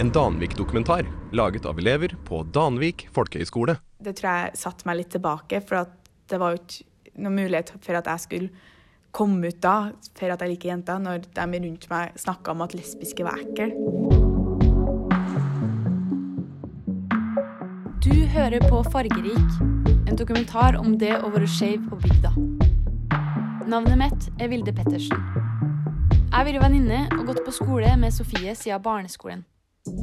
En Danvik-dokumentar laget av elever på Danvik folkehøgskole. Det tror jeg satte meg litt tilbake, for det var jo ikke noen mulighet for at jeg skulle komme ut da, for at jeg liker jenter, når de rundt meg snakka om at lesbiske var ekle. Du hører på Fargerik, en dokumentar om det å være skeiv på bygda. Navnet mitt er Vilde Pettersen. Jeg har vært venninne og gått på skole med Sofie siden barneskolen.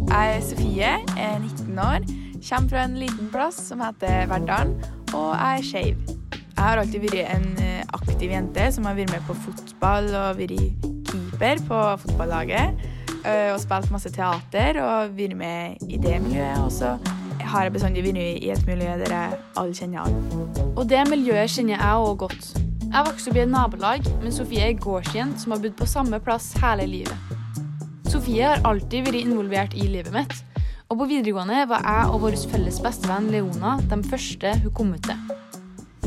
Jeg er Sofie, er 19 år, kommer fra en liten plass som heter Verdalen, og jeg er skeiv. Jeg har alltid vært en eh, aktiv jente som har vært med på fotball og vært keeper på fotballaget. eh, Og spilt masse teater og vært med i det miljøet. Og så har jeg bestandig vært i et miljø der jeg alle kjenner alle. Og det miljøet kjenner jeg òg godt. Jeg vokste opp i et nabolag, men Sofie er gårdsjent som har bodd på samme plass hele livet. Sofie har alltid vært involvert i livet mitt, og på videregående var jeg og vår felles bestevenn Leona de første hun kom ut til.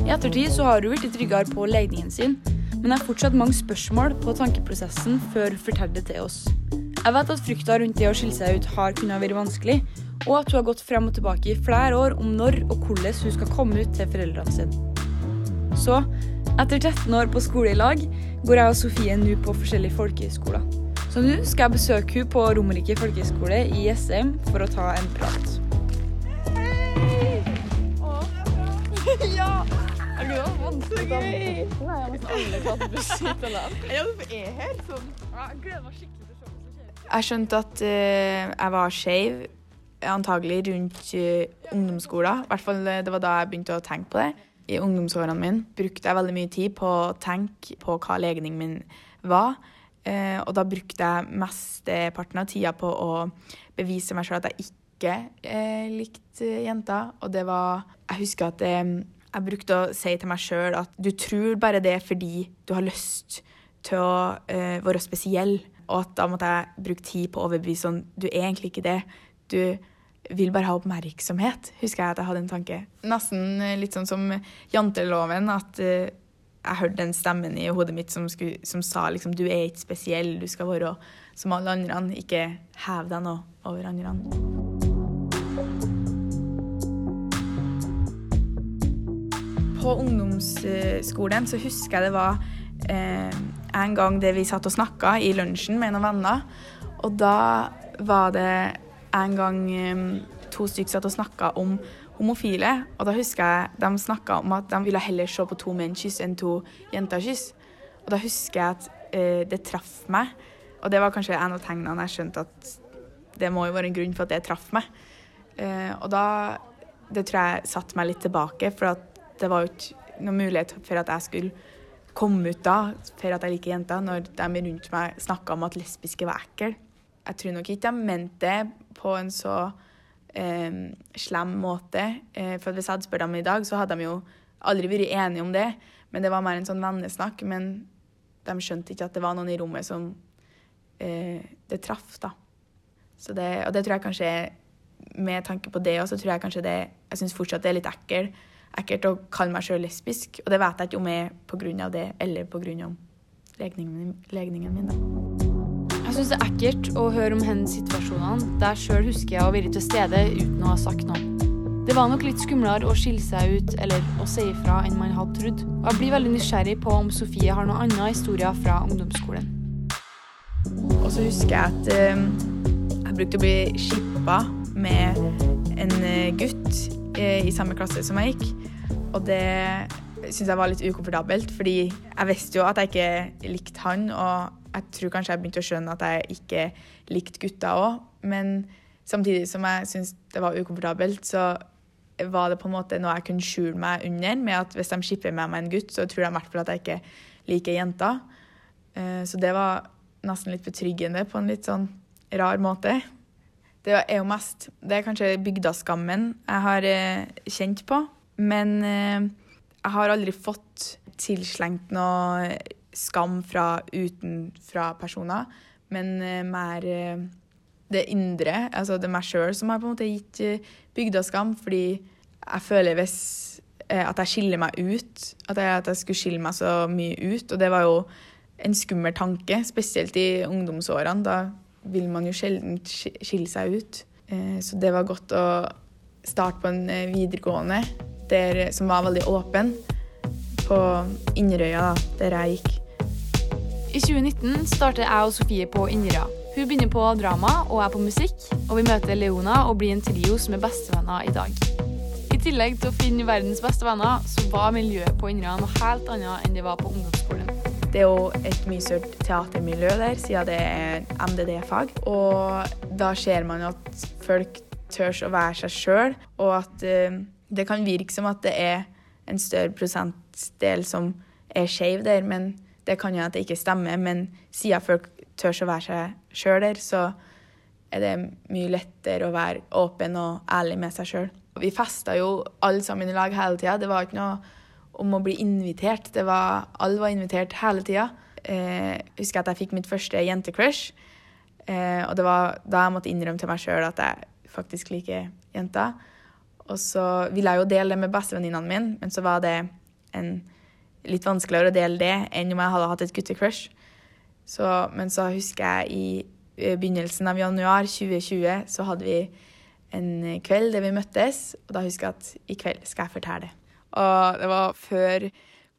I ettertid så har hun blitt tryggere på legningen sin, men har fortsatt mange spørsmål på tankeprosessen før hun forteller det til oss. Jeg vet at frykta rundt det å skille seg ut har kunnet være vanskelig, og at hun har gått frem og tilbake i flere år om når og hvordan hun skal komme ut til foreldrene sine. Så, etter 13 år på skole i lag, går jeg og Sofie nå på forskjellige folkehøyskoler. Så nå skal jeg besøke henne på Romerike folkehøgskole i Jessheim for å ta en prat. Ja! Er det vanskelig? Nei, jeg har nesten aldri tatt buss hit til. Ja, du er her sånn. Jeg gleder meg skikkelig til å se hva som skjer. Jeg skjønte at uh, jeg var skeiv antagelig rundt uh, ungdomsskolen. I hvert fall eh, det var da jeg begynte å tenke på det. I ungdomsårene mine brukte jeg veldig mye tid på å tenke på hva legningen min var. Eh, og da brukte jeg mesteparten av tida på å bevise meg sjøl at jeg ikke eh, likte jenter. Og det var Jeg husker at eh, jeg brukte å si til meg sjøl at du tror bare det fordi du har lyst til å eh, være spesiell. Og at da måtte jeg bruke tid på å overbevise sånn Du er egentlig ikke det. Du vil bare ha oppmerksomhet, husker jeg at jeg hadde en tanke. Nesten eh, litt sånn som janteloven, at eh, jeg hørte den stemmen i hodet mitt som, skulle, som sa liksom du er ikke spesiell, du skal være som alle andre, ikke hev deg noe over andre. På ungdomsskolen så husker jeg det var eh, en gang det vi satt og snakka i lunsjen med noen venner. Og da var det en gang eh, to stykker satt og snakka om homofile. Og da husker jeg de snakka om at de ville heller se på to menn kysse enn to jenter kysse. Og da husker jeg at eh, det traff meg. Og det var kanskje en av tegnene jeg skjønte at det må jo være en grunn for at det traff meg. Eh, og da Det tror jeg satte meg litt tilbake, for det var jo ikke noen mulighet for at jeg skulle komme ut da, for at jeg liker jenter, når de rundt meg snakka om at lesbiske var ekle. Jeg tror nok ikke de mente det på en så eh, slem måte. Eh, for hvis jeg hadde spurt dem i dag, så hadde de jo aldri vært enige om det. Men det var mer en sånn vennesnakk. Men de skjønte ikke at det var noen i rommet som eh, det traff, da. Det, og det tror jeg kanskje Med tanke på det også, så tror jeg kanskje det Jeg syns fortsatt det er litt ekkel, ekkelt å kalle meg sjøl lesbisk. Og det vet jeg ikke om jeg er av det, eller av legningen, legningen min, da. Jeg syns det er ekkelt å høre om hennes situasjonene, der sjøl husker jeg å være til stede uten å ha sagt noe. Det var nok litt skumlere å skille seg ut eller å si ifra enn man hadde trodd. Og jeg blir veldig nysgjerrig på om Sofie har noen andre historier fra ungdomsskolen. Og så husker jeg at eh, jeg brukte å bli shippa med en eh, gutt eh, i samme klasse som jeg gikk. Og det syntes jeg var litt ukomfortabelt, fordi jeg visste jo at jeg ikke likte han, og jeg tror kanskje jeg begynte å skjønne at jeg ikke likte gutter òg. Men samtidig som jeg syntes det var ukomfortabelt, så var det på en måte noe jeg kunne skjule meg under. Med at hvis de skipper med meg en gutt, så tror de i hvert fall at jeg ikke liker jenter. Eh, Så det var nesten litt betryggende på en litt sånn rar måte. Det er jo mest Det er kanskje bygdaskammen jeg har eh, kjent på. Men eh, jeg har aldri fått tilslengt noe skam fra utenfra personer, men eh, mer eh, det indre, altså det er meg sjøl, som har på en måte gitt bygda skam. Fordi jeg føler hvis eh, at jeg skiller meg ut, at jeg, at jeg skulle skille meg så mye ut. Og det var jo en skummel tanke, spesielt i ungdomsårene. Da vil man jo sjelden skille seg ut. Eh, Så det var godt å starte på en eh, videregående der, som var veldig åpen, på Inderøya, da, der jeg gikk. I 2019 starter jeg og Sofie på Inderøya. Hun begynner på drama og er på musikk, og vi møter Leona og blir en trio som er bestevenner i dag. I tillegg til å finne verdens beste venner, så var miljøet på Inderøya noe helt annet enn det var på ungdomsskolen. Det er jo et mye større teatermiljø der, siden det er MDD-fag. Og da ser man at folk tør å være seg sjøl, og at eh, det kan virke som at det er en større prosentdel som er skeiv der, men det kan jo at det ikke stemmer. Men siden folk tør å være seg sjøl der, så er det mye lettere å være åpen og ærlig med seg sjøl. Vi festa jo alle sammen i lag hele tida. Det var ikke noe om å bli invitert. Det var, alle var invitert hele tida. Eh, jeg husker at jeg fikk mitt første jentecrush. Eh, og det var da jeg måtte innrømme til meg sjøl at jeg faktisk liker jenter. Og så ville jeg jo dele det med bestevenninnene mine, men så var det en, litt vanskeligere å dele det enn om jeg hadde hatt et guttecrush. Så, men så husker jeg i eh, begynnelsen av januar 2020 så hadde vi en kveld der vi møttes, og da husker jeg at i kveld skal jeg fortelle det. Og det var før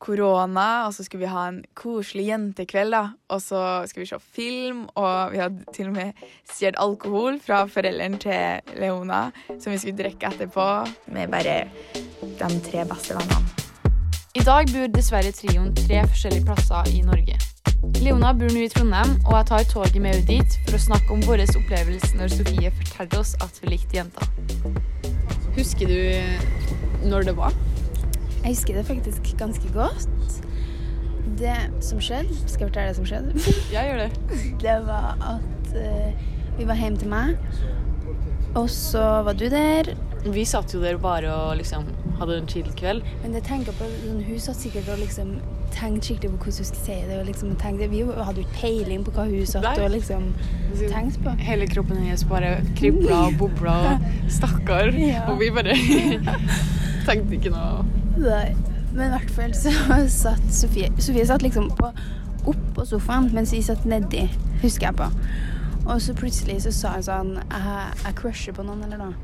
korona, og så skulle vi ha en koselig jentekveld, da. Og så skulle vi se film, og vi hadde til og med stjålet alkohol fra foreldrene til Leona, som vi skulle drikke etterpå, med bare de tre beste vennene. I dag bor dessverre trioen tre forskjellige plasser i Norge. Leona bor nå i Trondheim, og jeg tar toget med henne dit for å snakke om vår opplevelse når Sofie fortalte oss at vi likte jenta. Husker du når det var? Jeg husker det faktisk ganske godt. Det som skjedde Skal jeg fortelle det som skjedde? Jeg gjør det. Det var at uh, vi var hjemme til meg, og så var du der. Vi satt jo der bare og liksom hadde en chill kveld. Men jeg tenker på, sånn, hun satt sikkert og liksom tenkte skikkelig på hvordan hun skulle si det. og liksom tenkte, Vi hadde jo ikke peiling på hva hun satt Nei. og liksom tenkte på. Hele kroppen hennes bare kribla og bobla stakkar. Ja. Og vi bare tenkte ikke noe. Nei. Men i hvert fall så satt Sofie Sofie satt liksom på, oppå sofaen, mens vi satt nedi, husker jeg på. Og så plutselig så sa hun sånn Jeg, jeg crusher på noen, eller noe.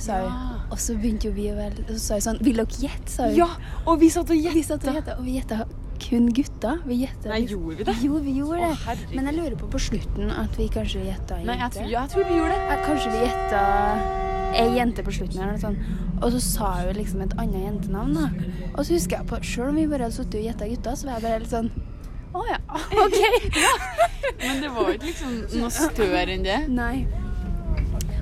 Sa hun. Ja. Og så begynte jo vi å vel så sa hun sånn Vil dere gjette, sa hun. Ja, og vi satt og gjetta. og vi gjetta kun gutter. Vi gjetta Nei, gjorde vi det? Jo, vi gjorde det. Men jeg lurer på på slutten at vi kanskje gjetta Nei, jeg, jente. tror- ja, jeg tror vi gjorde det. Ja, Kanskje vi gjetta ei jente på slutten. eller noe sånt. Og så sa hun liksom et annet jentenavn. da. Og så husker jeg på, Selv om vi bare hadde sittet og gjetta gutter, så var jeg bare helt sånn Å ja, OK. Men det var ikke liksom noe større enn det. Nei.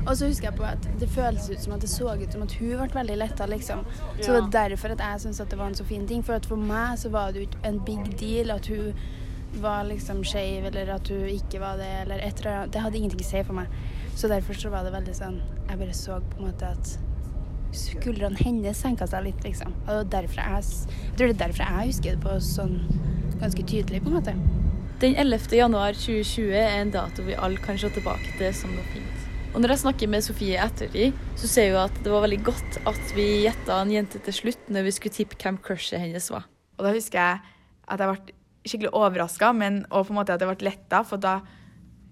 Og så husker jeg på at det føltes ut som at det så ut som at hun ble veldig letta, liksom. Så det var derfor at jeg syntes at det var en så fin ting. For at for meg så var det jo ikke en big deal at hun var liksom skeiv, eller at hun ikke var det, eller et eller annet. Det hadde ingenting å si for meg. Så derfor så var det veldig sånn Jeg bare så på en måte at skuldrene hennes senka seg litt, liksom. Og det var derfor jeg, jeg tror det er derfor jeg husker det på sånn ganske tydelig, på en måte. Den 11. januar 2020 er en dato vi alle kan se tilbake til som noe fint. Og når jeg snakker med Sofie etter de, så ser hun at det var veldig godt at vi gjetta en jente til slutt når vi skulle tippe hvem crushet hennes var. Og da husker jeg at jeg ble skikkelig overraska, men òg på en måte at jeg ble letta, for da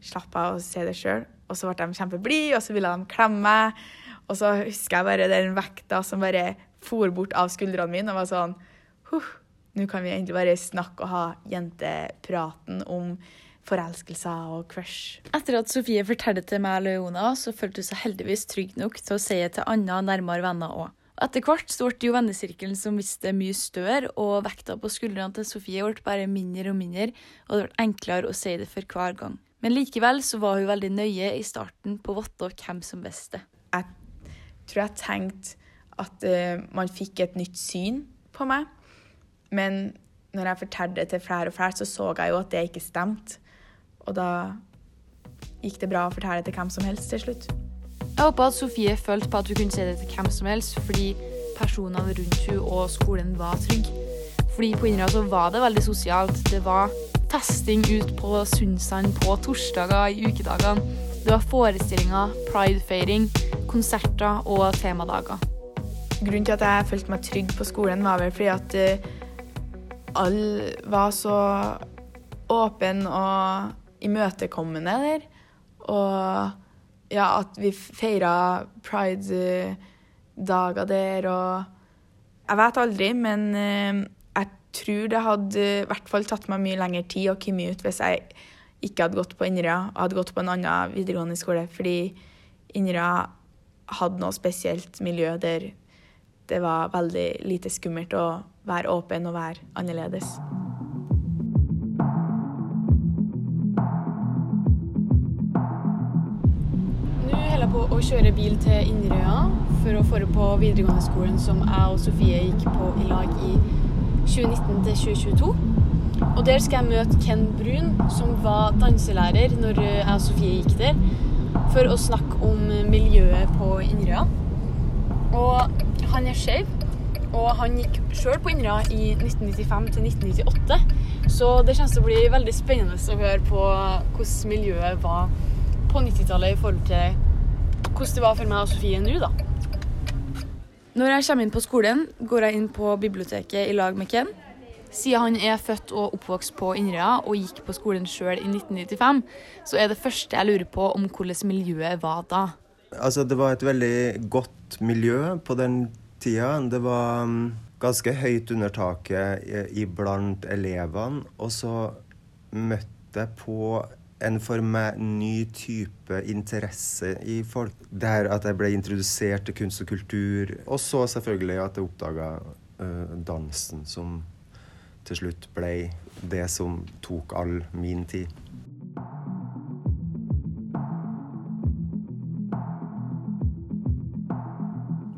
slapp jeg å se det sjøl. Og så ble de kjempeblide, og så ville de klemme meg. Og så husker jeg bare den vekta som bare for bort av skuldrene mine og var sånn Nå kan vi egentlig bare snakke og ha jentepraten om forelskelser og crush. Etter at Sofie fortalte til meg og Leona, så følte hun seg heldigvis trygg nok til å si det til andre nærmere venner òg. Etter hvert så ble det jo vennesirkelen som visste mye større, og vekta på skuldrene til Sofie ble bare mindre og mindre, og det ble enklere å si det for hver gang. Men likevel så var hun veldig nøye i starten på å vite hvem som visste. Jeg tror jeg tenkte at uh, man fikk et nytt syn på meg. Men når jeg fortalte det til flere og flere, så så jeg jo at det ikke stemte. Og da gikk det bra å fortelle det til hvem som helst til slutt. Jeg håper at Sofie følte på at hun kunne si det til hvem som helst, fordi personene rundt henne og skolen var trygge. Fordi på Inderøy så var det veldig sosialt. Det var festing ut på Sundsand på torsdager i ukedagene. Det var forestillinger, pridefeiring, konserter og temadager. Grunnen til at jeg følte meg trygg på skolen, var vel fordi at eh, alle var så åpne og imøtekommende der. Og ja, at vi feira pride-dager der og Jeg vet aldri, men eh, jeg tror det hadde i hvert fall tatt meg mye lengre tid å komme ut hvis jeg ikke hadde gått på Inderøya og hadde gått på en annen videregående skole. Fordi Inderøya hadde noe spesielt miljø der det var veldig lite skummelt å være åpen og være annerledes. Kjøre bil til Inderøya for å dra på videregående skolen som jeg og Sofie gikk på i lag i 2019 til 2022. Og der skal jeg møte Ken Brun, som var danselærer når jeg og Sofie gikk der, for å snakke om miljøet på Inderøya. Og han er skeiv, og han gikk sjøl på Inderøya i 1995 til 1998. Så det kommer til å bli veldig spennende å høre på hvordan miljøet var på 90-tallet i forhold til hvordan det var for meg og Sofie nå, da. Når jeg kommer inn på skolen, går jeg inn på biblioteket i lag med Ken. Siden han er født og oppvokst på Inderøya og gikk på skolen sjøl i 1995, så er det første jeg lurer på om hvordan miljøet var da. Altså, det var et veldig godt miljø på den tida. Det var mm, ganske høyt under taket iblant elevene. Og så møtte jeg på en for meg ny type interesse i folk. Det her at jeg ble introdusert til kunst og kultur. Og så selvfølgelig at jeg oppdaga dansen, som til slutt ble det som tok all min tid.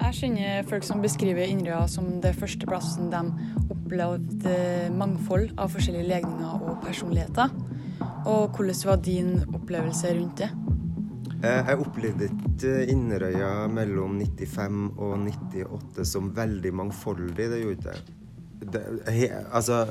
Jeg kjenner folk som beskriver Inderøya som det første plassen de opplevde mangfold av forskjellige legninger og personligheter. Og hvordan var din opplevelse rundt det? Eh, Jeg opplevde ikke Inderøya mellom 95 og 98 som veldig mangfoldig. Det gjorde jeg. det. Altså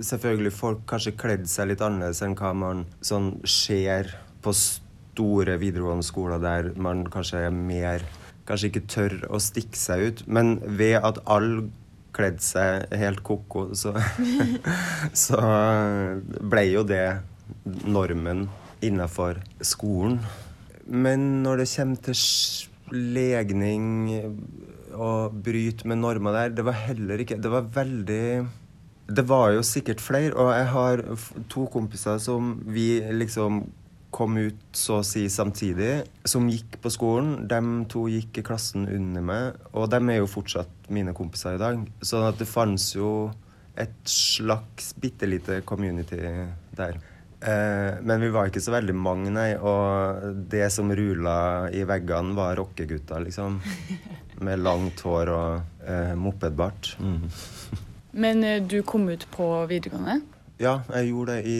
Selvfølgelig folk kanskje kledde seg litt annerledes enn hva man sånn ser på store videregående skoler der man kanskje er mer Kanskje ikke tør å stikke seg ut. Men ved at alle kledde seg helt ko-ko, så, så ble jo det normen innafor skolen. Men når det kommer til legning og bryte med normer der, det var heller ikke Det var veldig Det var jo sikkert flere, og jeg har to kompiser som vi liksom kom ut så å si samtidig, som gikk på skolen. De to gikk i klassen under meg, og de er jo fortsatt mine kompiser i dag. Sånn at det fantes jo et slags bitte lite community der. Eh, men vi var ikke så veldig mange, nei. Og det som rula i veggene, var rockegutter, liksom. Med langt hår og eh, mopedbart. Mm. Men eh, du kom ut på videregående. Ja, jeg gjorde det i,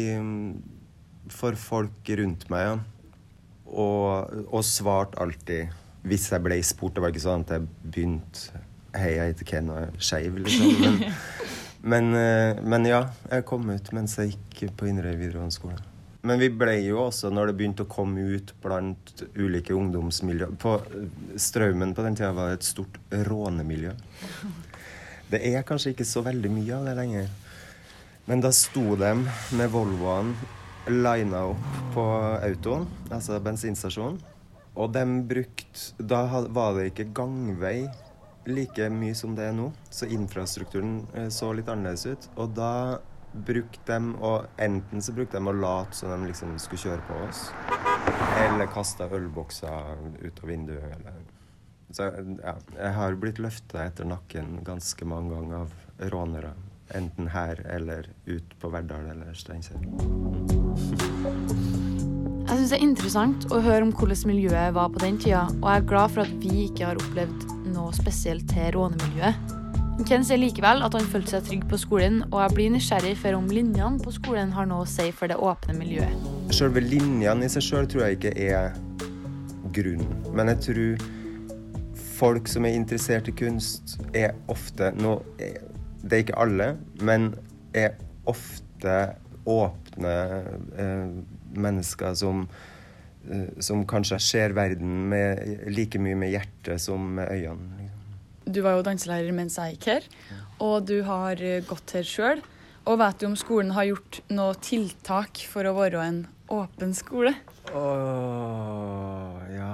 for folk rundt meg. Og, og svarte alltid hvis jeg ble spurt. Det var ikke sånn at jeg begynte Hei, jeg heter Ken og jeg er skeiv, liksom. Men, men, eh, men ja, jeg kom ut mens jeg gikk på Inderøy videregående skole. Men vi ble jo også, når det begynte å komme ut blant ulike ungdomsmiljø På Straumen på den tida var et stort rånemiljø. Det er kanskje ikke så veldig mye av det lenger. Men da sto de med Volvoene lina opp på autoen, altså bensinstasjonen. Og de brukte Da var det ikke gangvei like mye som det er nå, så infrastrukturen eh, så litt annerledes ut. Og da brukte de å Enten så brukte de å late som de liksom skulle kjøre på oss, eller kasta ølbokser ut av vinduet, eller Så ja, jeg har blitt løfta etter nakken ganske mange ganger av rånere. Enten her eller ut på Verdal eller Steinkjer. Jeg syns det er interessant å høre om hvordan miljøet var på den tida, og jeg er glad for at vi ikke har opplevd noe spesielt til rånemiljøet. Ken sier likevel at han følte seg trygg på skolen, og jeg blir nysgjerrig for om linjene på skolen har noe å si for det åpne miljøet. Selve linjene i seg sjøl tror jeg ikke er grunnen. Men jeg tror folk som er interessert i kunst, er ofte nå, er- Det er ikke alle, men er ofte åpne eh, mennesker som eh, som kanskje ser verden med, like mye med hjertet som med øynene. Liksom. Du var jo danselærer mens jeg gikk her, og du har eh, gått her sjøl. Og vet du om skolen har gjort noe tiltak for å være en åpen skole. Åh, ja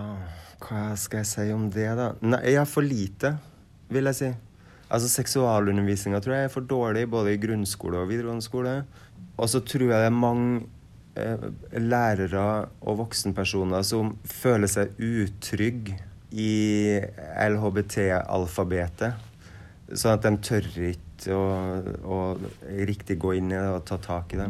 Hva skal jeg si om det, da? Nei, jeg er for lite, vil jeg si. Altså, Seksualundervisninga tror jeg er for dårlig, både i grunnskole og videregående skole. Og så tror jeg det er mange lærere og voksenpersoner som føler seg utrygge i LHBT-alfabetet. Sånn at de tør ikke å, å riktig gå inn i det og ta tak i det.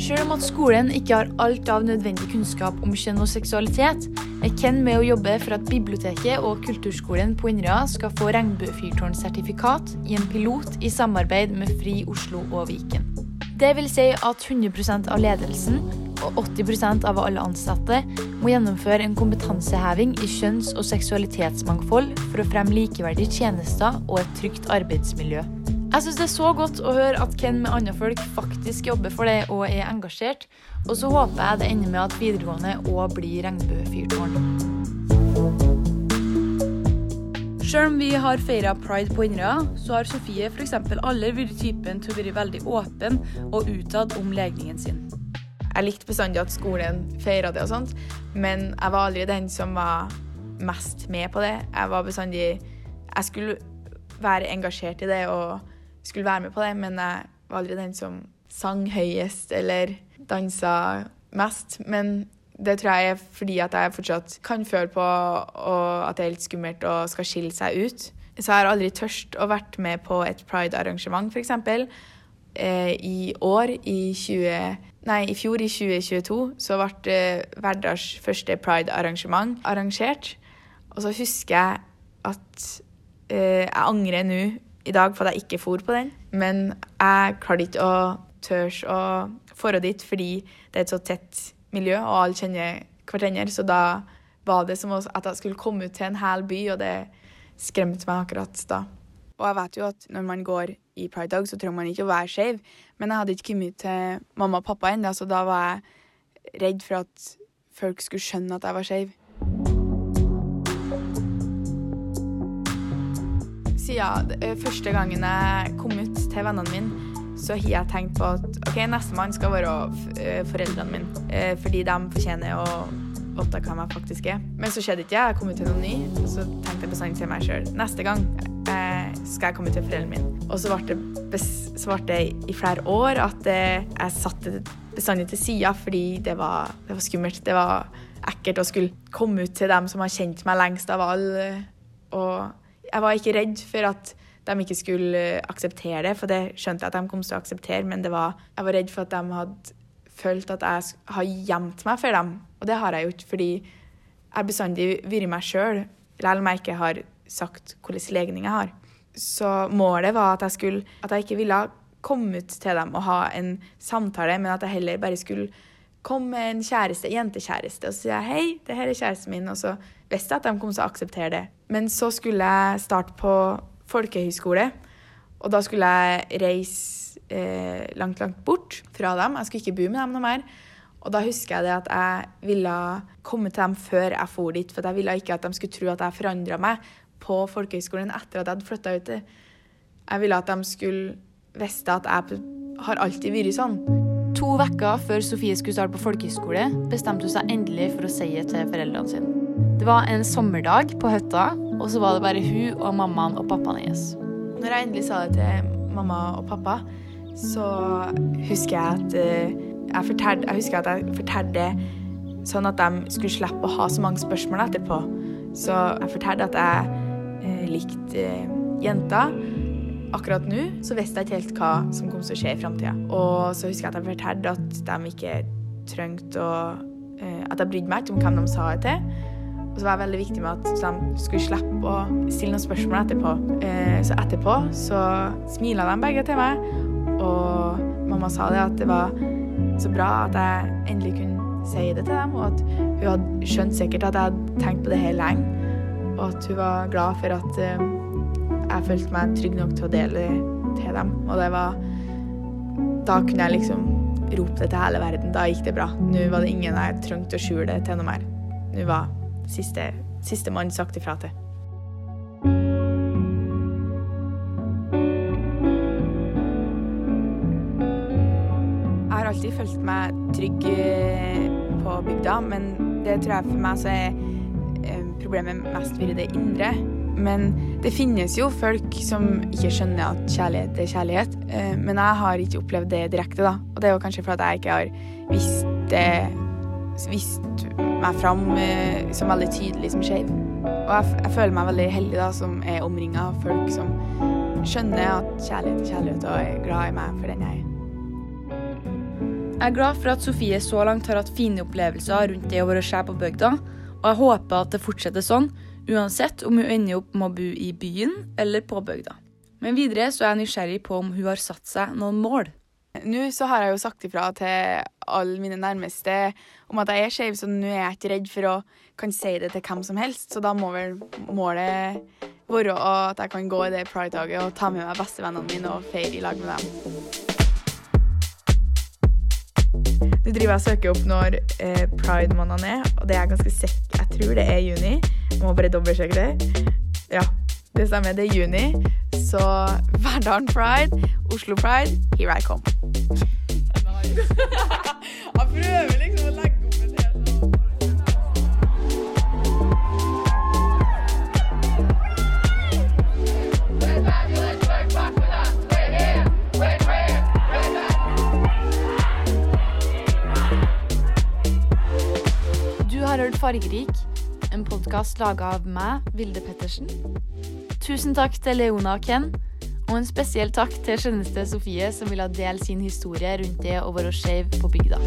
Selv om at skolen ikke har alt av nødvendig kunnskap om kjønn og seksualitet, er Ken med å jobbe for at biblioteket og kulturskolen på Inderøya skal få regnbuefyrtårnsertifikat i en pilot i samarbeid med Fri Oslo og Viken. Det vil si at 100% av ledelsen og 80% av alle ansatte må gjennomføre en kompetanseheving i kjønns- og seksualitetsmangfold for å fremme likeverdige tjenester og et trygt arbeidsmiljø. Jeg syns det er så godt å høre at Ken med andre folk faktisk jobber for det og er engasjert. Og så håper jeg det ender med at videregående òg blir regnbuefyrtårn. Selv om vi har feira pride på Inderøya, så har Sofie f.eks. aldri vært typen til å være veldig åpen og utad om legningen sin. Jeg likte bestandig at skolen feira det og sånt, men jeg var aldri den som var mest med på det. Jeg var bestandig Jeg skulle være engasjert i det og skulle være med på det, men jeg var aldri den som sang høyest eller dansa mest. Men det tror jeg er fordi at jeg fortsatt kan føle på at det er litt skummelt og skal skille seg ut. Så jeg har aldri tørst å vært med på et pride-arrangement, f.eks. Eh, I år, i 20... Nei, i fjor, i 2022, så ble eh, Verdals første pride-arrangement arrangert. Og så husker jeg at eh, jeg angrer nå i dag for at jeg ikke for på den. Men jeg klarte ikke å tørre å dra dit fordi det er et så tett miljø, og alle kjenner hverandre. Så da var det som at jeg skulle komme ut til en hel by, og det skremte meg akkurat da. Og jeg vet jo at når man går i Pride Dog, så trenger man ikke å være skeiv. Men jeg hadde ikke kommet til mamma og pappa ennå, så da var jeg redd for at folk skulle skjønne at jeg var skeiv. Siden eh, første gangen jeg kom ut til vennene mine, så har jeg tenkt på at ok, nestemann skal være eh, foreldrene mine. eh, Fordi de fortjener å vite hvem jeg faktisk er. Men så skjedde ikke det. Jeg kom ut til noen ny, så tenkte jeg bestandig til meg sjøl neste gang eh, skal jeg komme til foreldrene mine. Og så ble det, så i flere år at jeg satte det bestandig til sida fordi det var, det var skummelt. Det var ekkelt å skulle komme ut til dem som har kjent meg lengst av alle. Og jeg var ikke redd for at de ikke skulle akseptere det, for det skjønte jeg at de kom til å akseptere, men var, jeg var redd for at de hadde følt at jeg har gjemt meg for dem. Og det har jeg gjort, fordi jeg har bestandig vært meg sjøl, selv om jeg ikke har sagt hvilken legning jeg har. Så målet var at jeg, skulle, at jeg ikke ville komme ut til dem og ha en samtale, men at jeg heller bare skulle komme med en kjæreste, jentekjæreste, og si hei, det her er kjæresten min, og så visste jeg at de kom til å akseptere det. Men så skulle jeg starte på folkehøyskole, og da skulle jeg reise eh, langt, langt bort fra dem. Jeg skulle ikke bo med dem noe mer. Og da husker jeg det at jeg ville komme til dem før jeg for dit, for jeg ville ikke at de skulle tro at jeg forandra meg på folkehøyskolen etter at jeg hadde flytta ut. Jeg ville at de skulle vite at jeg har alltid vært sånn. To uker før Sofie skulle starte på folkehøyskole, bestemte hun seg endelig for å si det til foreldrene sine. Det var en sommerdag på hytta, og så var det bare hun og mammaen og pappaen hennes. Når jeg endelig sa det til mamma og pappa, så husker jeg at eh, jeg, fortalte, jeg husker at jeg fortalte sånn at de skulle slippe å ha så mange spørsmål etterpå. Så jeg fortalte at jeg eh, likte eh, jenter. Akkurat nå så visste jeg ikke helt hva som kom til å skje i framtida. Og så husker jeg at jeg fortalte at de ikke trengte å At jeg brydde meg ikke om hvem de sa det til. Og så var det veldig viktig med at de skulle slippe å stille noen spørsmål etterpå. Eh, så etterpå så smila de begge til meg, og mamma sa det at det var så bra at jeg endelig kunne si det til dem, og at hun hadde skjønt sikkert at jeg hadde tenkt på det her lenge, og at hun var glad for at eh, jeg følte meg trygg nok til å dele det til dem. Og det var Da kunne jeg liksom rope det til hele verden. Da gikk det bra. Nå var det ingen jeg trengte å skjule det til noe mer. Nå var siste, siste mann sagt ifra til. Jeg har alltid følt meg trygg eh, på bygda, men det tror jeg for meg så er eh, problemet mest ved det indre. Men det finnes jo folk som ikke skjønner at kjærlighet er kjærlighet. eh, Men jeg har ikke opplevd det direkte, da. Og det er jo kanskje fordi jeg ikke har visst det Vist meg fram eh, som veldig tydelig som skeiv. Og jeg, jeg føler meg veldig heldig da, som er omringa av folk som skjønner at kjærlighet er kjærlighet og er glad i meg for den jeg er. Jeg er glad for at Sofie så langt har hatt fine opplevelser rundt det å være skeiv på bygda, og jeg håper at det fortsetter sånn, uansett om hun ender opp med å bo i byen eller på bygda. Men videre så er jeg nysgjerrig på om hun har satt seg noen mål. Nå så har jeg jo sagt ifra til alle mine nærmeste om at jeg er skeiv, så nå er jeg ikke redd for å kan si det til hvem som helst. Så da må vel målet være at jeg kan gå i det pride-daget og ta med meg bestevennene mine og feire i lag med dem. Nå driver jeg og søker opp når eh, pride-månedene er, og det er ganske sikker Jeg tror det er juni. Jeg må bare dobbeltsjekke det. Ja, det stemmer. Det er juni. Så Verdalen Pride, Oslo Pride, here I come. Jeg prøver liksom å legge opp en del sånn Du har hørt Fargerik, en podkast laga av meg, Vilde Pettersen. Tusen takk til Leona og Ken, og en spesiell takk til skjønneste Sofie, som ville dele sin historie rundt det å være skeiv på bygda.